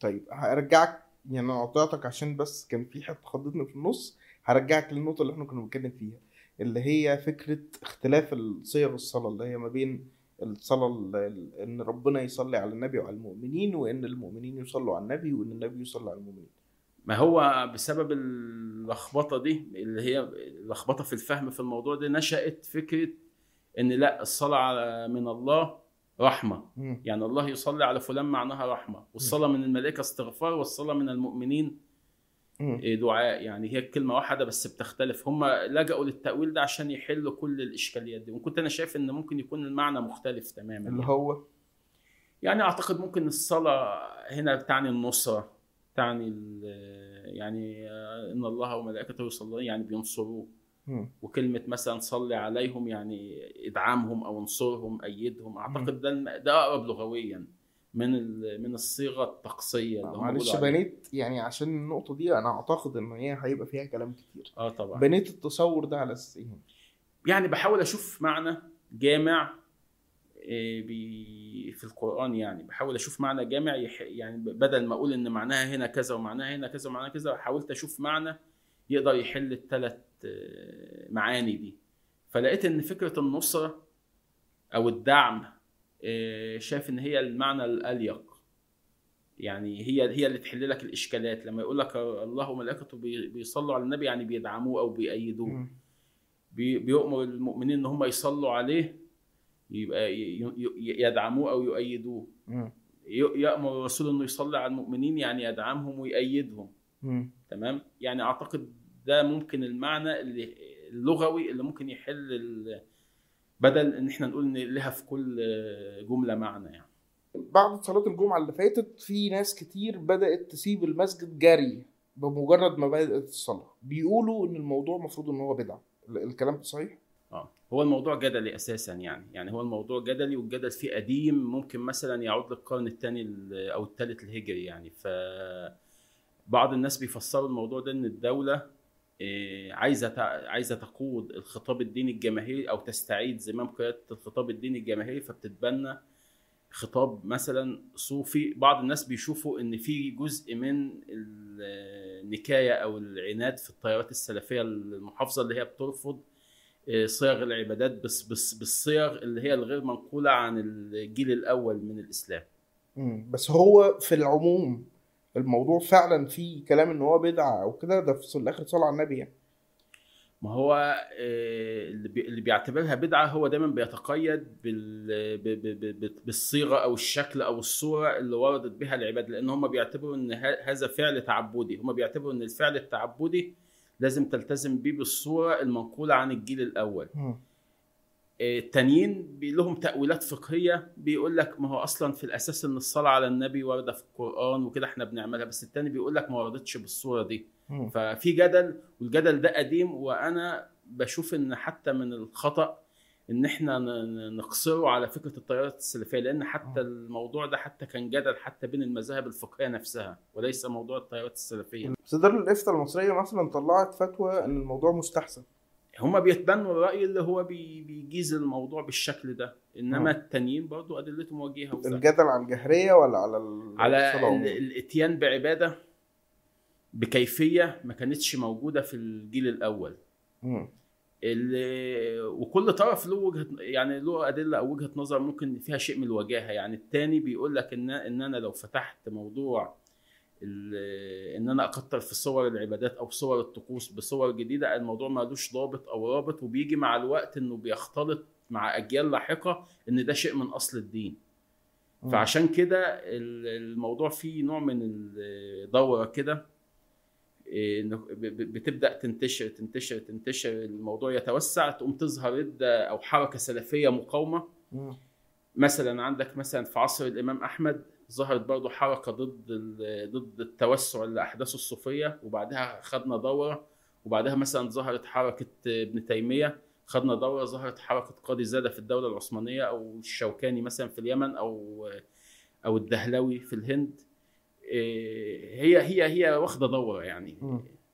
طيب هرجعك يعني أنا قطعتك عشان بس كان في حتة خضتني في النص هرجعك للنقطة اللي إحنا كنا بنتكلم فيها اللي هي فكرة اختلاف صيغ الصلاه اللي هي ما بين الصلاة ال- ال- إن ربنا يصلي على النبي وعلى المؤمنين وإن المؤمنين يصلوا على النبي وإن النبي يصلي على المؤمنين. ما هو بسبب اللخبطة دي اللي هي اللخبطه في الفهم في الموضوع ده نشأت فكرة إن لا الصلاة من الله رحمة مم. يعني الله يصلي على فلان معناها رحمة والصلاة من الملائكة استغفار والصلاة من المؤمنين مم. دعاء يعني هي كلمه واحدة بس بتختلف هم لجأوا للتأويل ده عشان يحلوا كل الإشكاليات دي وكنت أنا شايف إن ممكن يكون المعنى مختلف تماما اللي. هو يعني أعتقد ممكن الصلاة هنا تعني النصرة تعني يعني إن الله وملائكته يصلون يعني بينصروه. وكلمة مثلا صلي عليهم يعني ادعمهم أو انصرهم أيدهم. أعتقد ده ده أقرب لغويا من من الصيغة الطقسية اللي معلش. بنيت يعني عشان النقطة دي أنا أعتقد إن هي هيبقى فيها كلام كتير. آه طبعا. بنيت التصور ده على أساس إيه؟ يعني بحاول أشوف معنى جامع آه، في القرآن يعني. بحاول أشوف معنى جامع يعني بدل ما أقول إن معناها هنا كذا ومعناها هنا كذا ومعناها كذا حاولت أشوف معنى يقدر يحل الثلاث معاني دي. فلقيت إن فكرة النصرة أو الدعم آه، شايف إن هي المعنى الأليق. يعني هي هي اللي تحل لك الإشكالات. لما يقول لك الله وملائكته بي- بيصلوا على النبي يعني بيدعموه أو بيأيدوه. بيؤمر المؤمنين إن هم يصلوا عليه يبقى يدعموه أو يؤيدوه. يأمر الرسول إنه يصلي على المؤمنين يعني يدعمهم ويأيدهم. مم. تمام؟ يعني أعتقد ده ممكن المعنى اللي اللغوي اللي ممكن يحل ال- بدل إن إحنا نقول إن لها في كل جملة معنى يعني. بعد صلاة الجمعة اللي فاتت في ناس كتير بدأت تسيب المسجد جري بمجرد ما بدأت الصلاة. بيقولوا إن الموضوع المفروض إن هو بدعة. ال- الكلام ده صحيح؟ آه. هو الموضوع جدلي أساسا يعني. يعني هو الموضوع جدلي والجدل فيه قديم ممكن مثلا يعود للقرن الثاني أو الثالث الهجري يعني. ف بعض الناس بيفسروا الموضوع ده إن الدولة آه، عايزة عايزة تقود الخطاب الديني الجماهيري أو تستعيد زمام قياده الخطاب الديني الجماهيري فبتتبنى خطاب مثلا صوفي بعض الناس بيشوفوا إن في جزء من النكاية أو العناد في التيارات السلفية المحافظة اللي هي بترفض آه، صيغ العبادات بس بس بالصيغ اللي هي الغير منقولة عن الجيل الأول من الإسلام. بس هو في العموم الموضوع فعلا فيه كلام إن هو بدعة أو كده ده في الآخر صلاة على النبي يعني. ما هو آه، اللي بي- اللي بيعتبرها بدعة هو دايما بيتقيد بالصيغة أو الشكل أو الصورة اللي وردت بها العباد لأن هم بيعتبروا إن هذا فعل تعبدي. هم بيعتبروا إن الفعل التعبدي لازم تلتزم بيه بالصورة المنقولة عن الجيل الأول. مم. التانيين لهم تأويلات فقهية بيقول لك ما هو أصلا في الأساس إن الصلاة على النبي واردة في القرآن وكده إحنا بنعملها بس التاني بيقول لك ما وردتش بالصورة دي. ففي جدل والجدل ده قديم وأنا بشوف إن حتى من الخطأ إن إحنا نقصره على فكرة التيارات السلفية لأن حتى الموضوع ده حتى كان جدل حتى بين المذاهب الفقهية نفسها وليس موضوع التيارات السلفية. بس دار الإفتاء المصرية مثلا طلعت فتوى إن الموضوع مستحسن. هما بيتبنوا الرأي اللي هو بي- بيجيز الموضوع بالشكل ده إنما مم. التانيين برضو أدلتهم وجيهة وفاهمة. الجدل على الجهرية ولا على ال- على ال-؟ الإتيان بعبادة بكيفية ما كانتش موجودة في الجيل الأول مم. اللي وكل طرف له وجهة يعني له أدلة أو وجهة نظر ممكن فيها شيء من الوجاهة يعني الثاني بيقول لك ان إن أنا لو فتحت موضوع ال- إن أنا أكتر في صور العبادات أو صور الطقوس بصور جديدة الموضوع مالوش ضابط أو رابط وبيجي مع الوقت إنه بيختلط مع أجيال لاحقة إن ده شيء من أصل الدين مم. فعشان كده ال- الموضوع فيه نوع من الدورة كده بتبدأ تنتشر تنتشر تنتشر الموضوع يتوسع تقوم تظهر ردة أو حركة سلفية مقاومة مم. مثلا عندك مثلا في عصر الإمام أحمد ظهرت برضه حركة ضد ضد التوسع اللي احدثه الصوفية وبعدها خدنا دورة وبعدها مثلا ظهرت حركة ابن تيمية خدنا دورة ظهرت حركة قاضي زادة في الدولة العثمانية أو الشوكاني مثلا في اليمن أو أو الدهلوي في الهند إيه، هي هي هي واخدة دورة يعني.